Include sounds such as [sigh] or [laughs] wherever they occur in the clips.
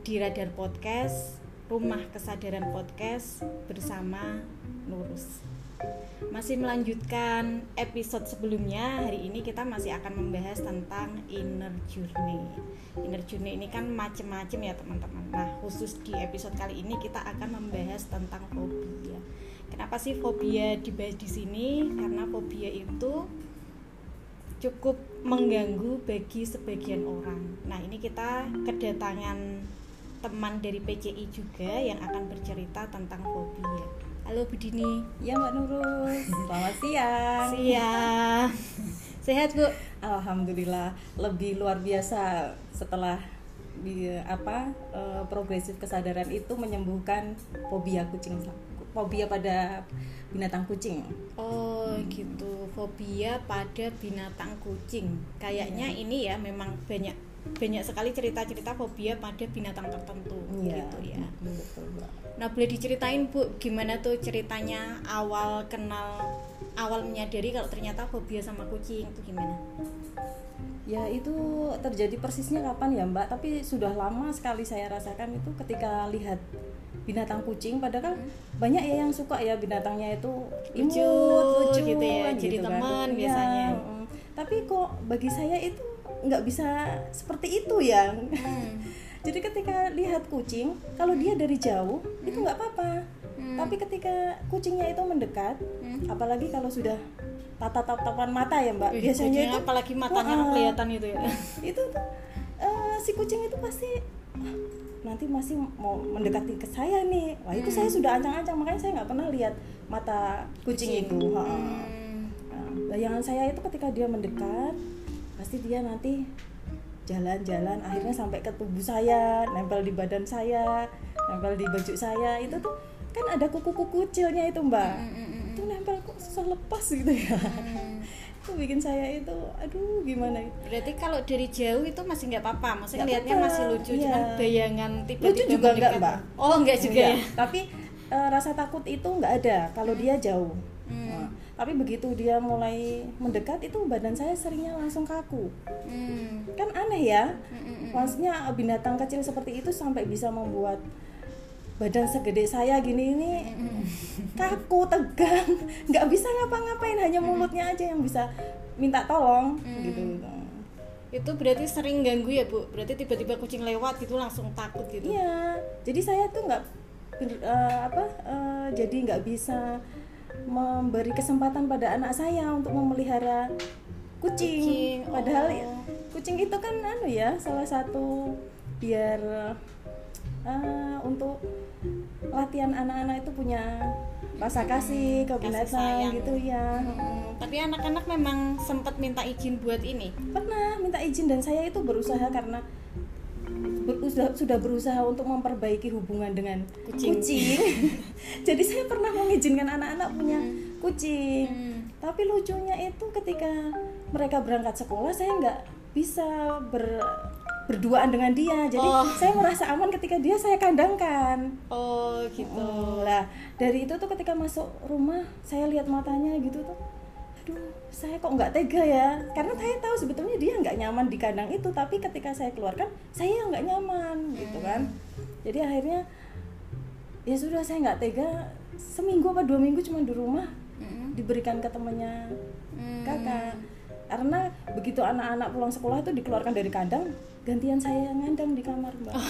di Radar Podcast, Rumah Kesadaran Podcast bersama Nurus. Masih melanjutkan episode sebelumnya, hari ini kita masih akan membahas tentang inner journey. Inner journey ini kan macem-macem ya teman-teman. Nah, khusus di episode kali ini kita akan membahas tentang fobia. Kenapa sih fobia dibahas di sini? Karena fobia itu cukup mengganggu bagi sebagian orang. Nah, ini kita kedatangan teman dari PCI juga yang akan bercerita tentang fobia. Halo Bu Dini. Ya Mbak Nurul, selamat siang. Siang. [laughs] Sehat Bu? Alhamdulillah lebih luar biasa setelah di apa eh, progresif kesadaran itu menyembuhkan fobia kucing fobia pada binatang kucing. Oh gitu, fobia pada binatang kucing. Kayaknya Iya. ini ya memang banyak banyak sekali cerita-cerita fobia pada binatang tertentu Iya, gitu ya. Betul, Mbak. Nah, boleh diceritain Bu gimana tuh ceritanya awal kenal awal menyadari kalau ternyata fobia sama kucing itu gimana? Ya itu terjadi persisnya kapan ya Mbak? Tapi sudah lama sekali saya rasakan itu ketika lihat binatang kucing. Padahal kan banyak ya yang suka ya binatangnya itu imut, Lucu, lucu gitu ya, jadi kan. teman Iya, biasanya. mm. Tapi kok bagi saya itu nggak bisa seperti itu ya. Hmm. [laughs] Jadi ketika lihat kucing, kalau dia dari jauh itu nggak apa-apa. Hmm. Tapi ketika kucingnya itu mendekat, Hmm. apalagi kalau sudah tatap-tatapan mata ya Mbak, Wih, biasanya itu apalagi matanya Wah, kelihatan itu ya. [laughs] itu tuh eh, si kucing itu pasti "Wah, nanti masih mau mendekati ke saya nih. Wah itu Hmm. saya sudah ancang-ancang makanya saya nggak pernah lihat mata kucing, itu. Ha. Hmm. Nah, bayangan saya itu ketika dia mendekat, pasti dia nanti jalan-jalan akhirnya sampai ke tubuh saya, nempel di badan saya, nempel di baju saya. Itu tuh kan ada kuku-kuku kecilnya itu mbak. Hmm, hmm, hmm, Itu nempel kok susah lepas gitu ya. itu bikin saya itu, aduh gimana? Berarti kalau dari jauh itu masih nggak apa-apa, maksudnya Nggak lihatnya masih lucu, iya. cuman bayangan tiba-tiba Lucu juga enggak, mendekat. Mbak. Oh, enggak juga Enggak, ya. Tapi eh, rasa takut itu nggak ada kalau dia jauh. Hmm. Tapi begitu dia mulai mendekat itu badan saya seringnya langsung kaku. Hmm. Kan aneh ya. Hmm, hmm, hmm. Maksudnya eh, binatang kecil seperti itu sampai bisa membuat badan segede saya gini ini [laughs] kaku tegang nggak bisa ngapa-ngapain hanya mulutnya aja yang bisa minta tolong Hmm. gitu Itu berarti sering ganggu ya, Bu? Berarti tiba-tiba kucing lewat gitu langsung takut gitu. Iya, jadi saya tuh nggak eh, apa eh, jadi nggak bisa memberi kesempatan pada anak saya untuk memelihara kucing. Kucing, Padahal oh. ya, kucing itu kan anu ya salah satu biar eh, untuk latihan anak-anak itu punya rasa kasih ke kasih binatang gitu ya. Hmm, Tapi anak-anak memang sempat minta izin buat ini. pernah minta izin dan saya itu berusaha karena ber- sudah, berusaha untuk memperbaiki hubungan dengan Kucing. kucing, [laughs] jadi saya pernah mengizinkan anak-anak punya kucing Hmm. tapi lucunya itu ketika mereka berangkat sekolah saya nggak bisa ber berduaan dengan dia jadi Oh. saya merasa aman ketika dia saya kandangkan Oh, gitu. Oh, lah dari itu tuh ketika masuk rumah saya lihat matanya gitu tuh aduh saya kok nggak tega ya? Karena saya tahu sebetulnya dia nggak nyaman di kandang itu tapi ketika saya keluarkan saya yang nggak nyaman gitu kan? Jadi akhirnya ya sudah saya nggak tega. Seminggu apa dua minggu cuma di rumah Mm-mm. diberikan ke temannya Hmm. kakak. Karena begitu anak-anak pulang sekolah itu dikeluarkan dari kandang gantian saya yang ngandang di kamar mbak [laughs]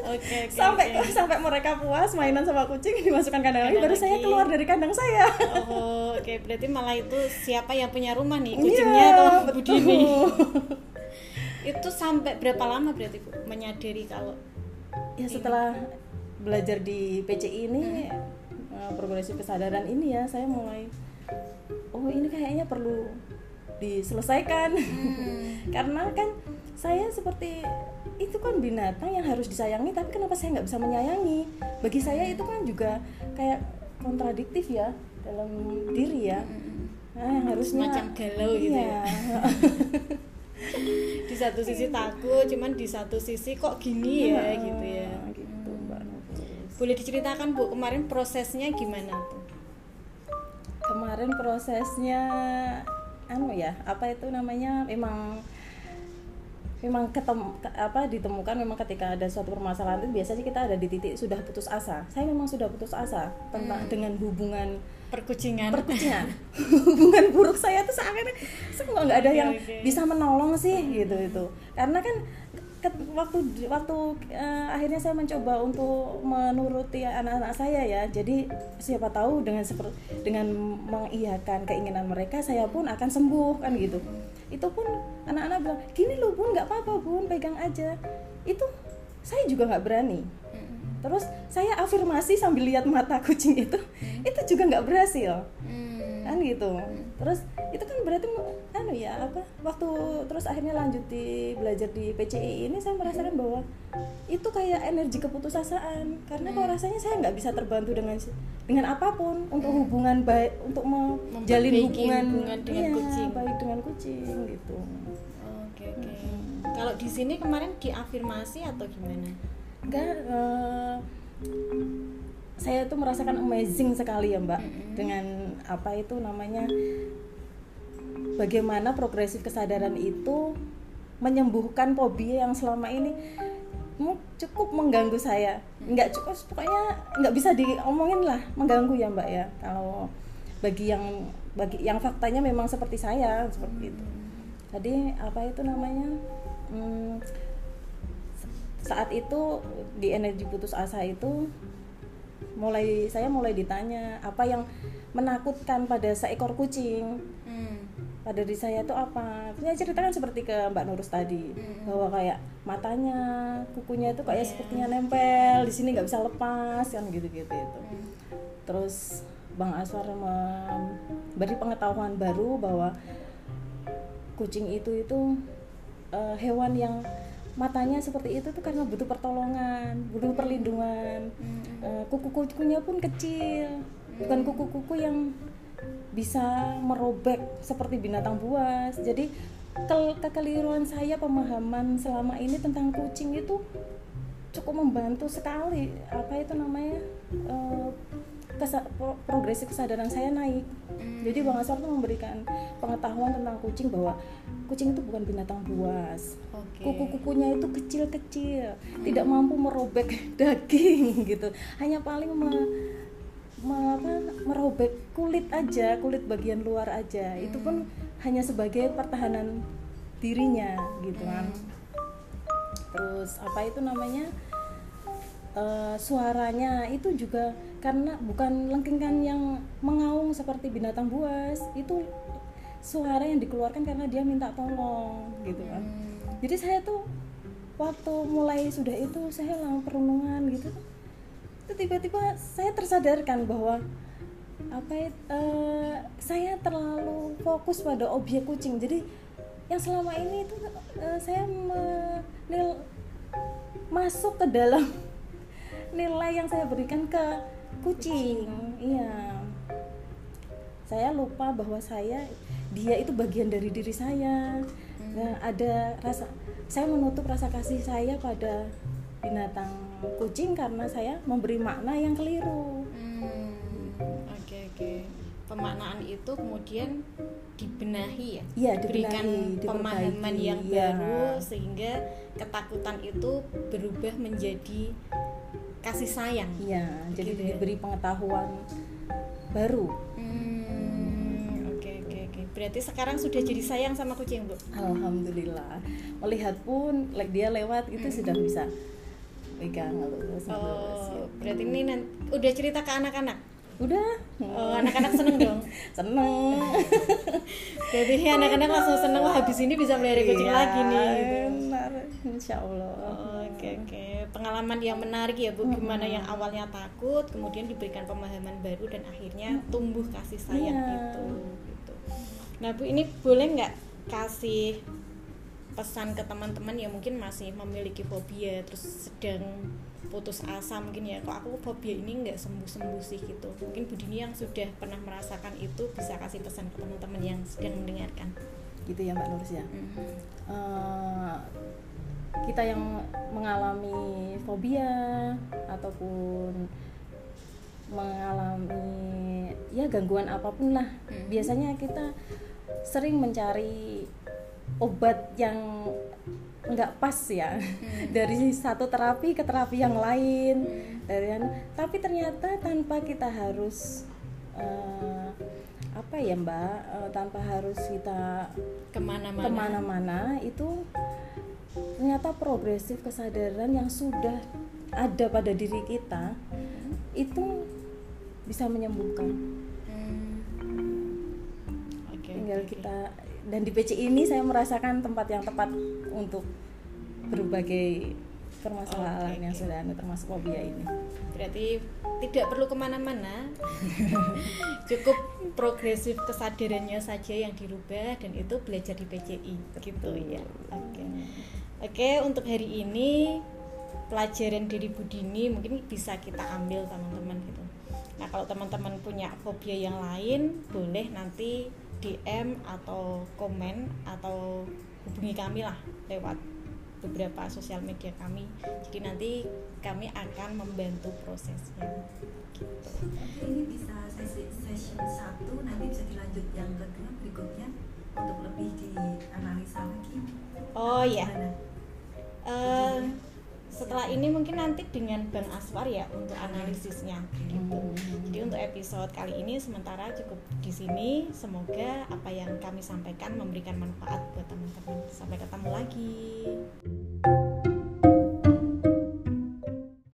Oke, oke. sampai oke. [laughs] sampai mereka puas mainan sama kucing [laughs] dimasukkan kandang lagi baru saya keluar dari kandang saya Oh, oke. Berarti malah itu siapa yang punya rumah nih? Iya, Kucingnya atau Bu betul. Dini? [laughs] itu sampai berapa lama berarti Bu menyadari kalau ya setelah belajar di PCI ini eh, progresif kesadaran ini ya saya mulai oh ini kayaknya perlu diselesaikan karena kan saya seperti itu kan binatang yang harus disayangi tapi kenapa saya nggak bisa menyayangi bagi saya itu kan juga kayak kontradiktif ya dalam diri ya nah, yang harusnya Semacam galau gitu iya. [laughs] [laughs] di satu sisi takut, cuman di satu sisi kok gini ya Iya, gitu ya. gitu mbak Nurul. Boleh diceritakan Bu kemarin prosesnya gimana tuh? kemarin prosesnya anu ya apa itu namanya memang memang ketemu apa ditemukan memang ketika ada suatu permasalahan itu biasanya kita ada di titik sudah putus asa. Saya memang sudah putus asa tentang Hmm. dengan hubungan perkucingan. perkucingan. [laughs] Hubungan buruk saya tuh seakan saya kok nggak ada yang bisa menolong sih gitu itu. Karena kan waktu waktu eh, akhirnya saya mencoba untuk menuruti anak-anak saya ya. Jadi siapa tahu dengan seper- dengan mengiyakan keinginan mereka saya pun akan sembuh kan gitu. Itu pun anak-anak bilang gini loh bun nggak apa-apa bun pegang aja. Itu saya juga nggak berani. Terus saya afirmasi sambil lihat mata kucing itu itu juga nggak berhasil. Mm. kan gitu. Terus itu kan berarti anu ya apa waktu terus akhirnya lanjut di belajar di PCI ini saya merasakan bahwa itu kayak energi keputusasaan. Karena kok rasanya saya nggak bisa terbantu dengan dengan apa pun untuk hubungan baik untuk menjalin hubungan, hubungan dengan iya, kucing. baik dengan kucing gitu. Oke oke. Kalau di sini kemarin diafirmasi atau gimana? Enggak eh, saya tuh merasakan amazing sekali ya mbak. Mm-mm. dengan apa itu namanya bagaimana progresif kesadaran itu menyembuhkan fobia yang selama ini cukup mengganggu saya. Nggak cukup pokoknya nggak bisa diomongin lah mengganggu ya mbak ya. Kalau bagi yang bagi yang faktanya memang seperti saya seperti itu. Tadi apa itu namanya? Hmm, saat itu di energi putus asa itu mulai saya mulai ditanya apa yang menakutkan pada seekor kucing Hmm. pada diri saya itu apa saya ceritakan seperti ke Mbak Nurus tadi Mm. bahwa kayak matanya kukunya itu kayak Iya. sepertinya nempel di sini nggak bisa lepas kan gitu gitu itu Hmm. terus Bang Aswar memberi pengetahuan baru bahwa kucing itu itu eh, hewan yang matanya seperti itu tuh karena butuh pertolongan butuh perlindungan Hmm. Eh, kuku-kukunya pun kecil bukan kuku-kuku yang bisa merobek seperti binatang buas. Jadi ke- kekeliruan saya pemahaman selama ini tentang kucing itu cukup membantu sekali. Apa itu namanya? Eh, kesa- pro- progresif kesadaran saya naik. Hmm. jadi Bang Aswar tuh memberikan pengetahuan tentang kucing bahwa kucing itu bukan binatang buas. Kuku-kukunya itu kecil-kecil tidak mampu merobek [laughs] daging gitu. Hanya paling me- apa, merobek kulit aja kulit bagian luar aja. Itu pun hanya sebagai pertahanan dirinya gitu kan. Terus apa itu namanya? Eh, suaranya itu juga karena bukan lengkingan yang mengaung seperti binatang buas. Itu suara yang dikeluarkan karena dia minta tolong gitu kan. Hmm. jadi saya tuh waktu mulai sudah itu saya lang perenungan gitu itu tiba-tiba saya tersadarkan bahwa apa eh, saya terlalu fokus pada objek kucing. Jadi yang selama ini itu eh, saya menil- masuk ke dalam [laughs] nilai yang saya berikan ke kucing. Iya. Saya lupa bahwa saya dia itu bagian dari diri saya. Nah, ada rasa saya menutup rasa kasih saya pada binatang kucing karena saya memberi makna yang keliru Hmm. Oke oke. Pemaknaan itu kemudian dibenahi ya. Iya, Diberikan dibenahi, pemahaman diperbaiki, yang iya. baru sehingga ketakutan itu berubah menjadi kasih sayang. iya jadi Gitu ya. diberi pengetahuan baru Hmm, oke oke oke. Berarti sekarang sudah jadi sayang sama kucing, Bu. alhamdulillah melihat pun like dia lewat itu sudah bisa pegang halus halus, Oh, gitu. berarti ini nan- udah cerita ke anak-anak. udah Oh, anak-anak seneng dong. [laughs] seneng [laughs] Berarti anak-anak langsung seneng wah habis ini bisa melihara kucing Iya, lagi nih. benar insya Allah Oh, Oke oke, pengalaman yang menarik ya Bu. Gimana yang awalnya takut, kemudian diberikan pemahaman baru dan akhirnya tumbuh kasih sayang Iya. itu. Gitu. Nah Bu, ini boleh nggak kasih pesan ke teman-teman yang mungkin masih memiliki fobia, terus sedang putus asa mungkin ya, kok aku fobia ini nggak sembuh-sembuh sih gitu. Mungkin Bu Dini yang sudah pernah merasakan itu bisa kasih pesan ke teman-teman yang sedang mendengarkan. gitu ya Mbak Nurus ya Mhm. Eh, kita yang mengalami fobia ataupun mengalami ya gangguan apa pun lah Hmm. biasanya kita sering mencari obat yang nggak pas ya. Dari satu terapi ke terapi yang lain. Dari tapi ternyata tanpa kita harus eh, apa ya mbak? Eh, tanpa harus kita ke mana-mana. ke mana-mana itu ternyata progresif kesadaran yang sudah ada pada diri kita itu bisa menyembuhkan. Hmm. Oke, tinggal oke. kita dan di PC ini saya merasakan tempat yang tepat untuk berbagai permasalahan Oke, yang oke. sudah ada termasuk fobia ini. Berarti tidak perlu ke mana-mana. [laughs] Cukup progresif kesadarannya saja yang dirubah dan itu belajar di PCI gitu ya. Oke. Oke untuk hari ini pelajaran dari Budini mungkin bisa kita ambil teman-teman gitu. Nah kalau teman-teman punya fobia yang lain boleh nanti DM atau komen atau hubungi kami lah lewat beberapa sosial media kami jadi nanti kami akan membantu prosesnya gitu. Oke, ini bisa sesi session satu nanti bisa dilanjut yang kedua berikutnya untuk lebih dianalisa lagi. oh ya Gimana? Eh, setelah ini mungkin nanti dengan Bang Aswar ya untuk analisisnya gitu. Jadi untuk episode kali ini sementara cukup di sini. Semoga apa yang kami sampaikan memberikan manfaat buat teman-teman. Sampai ketemu lagi.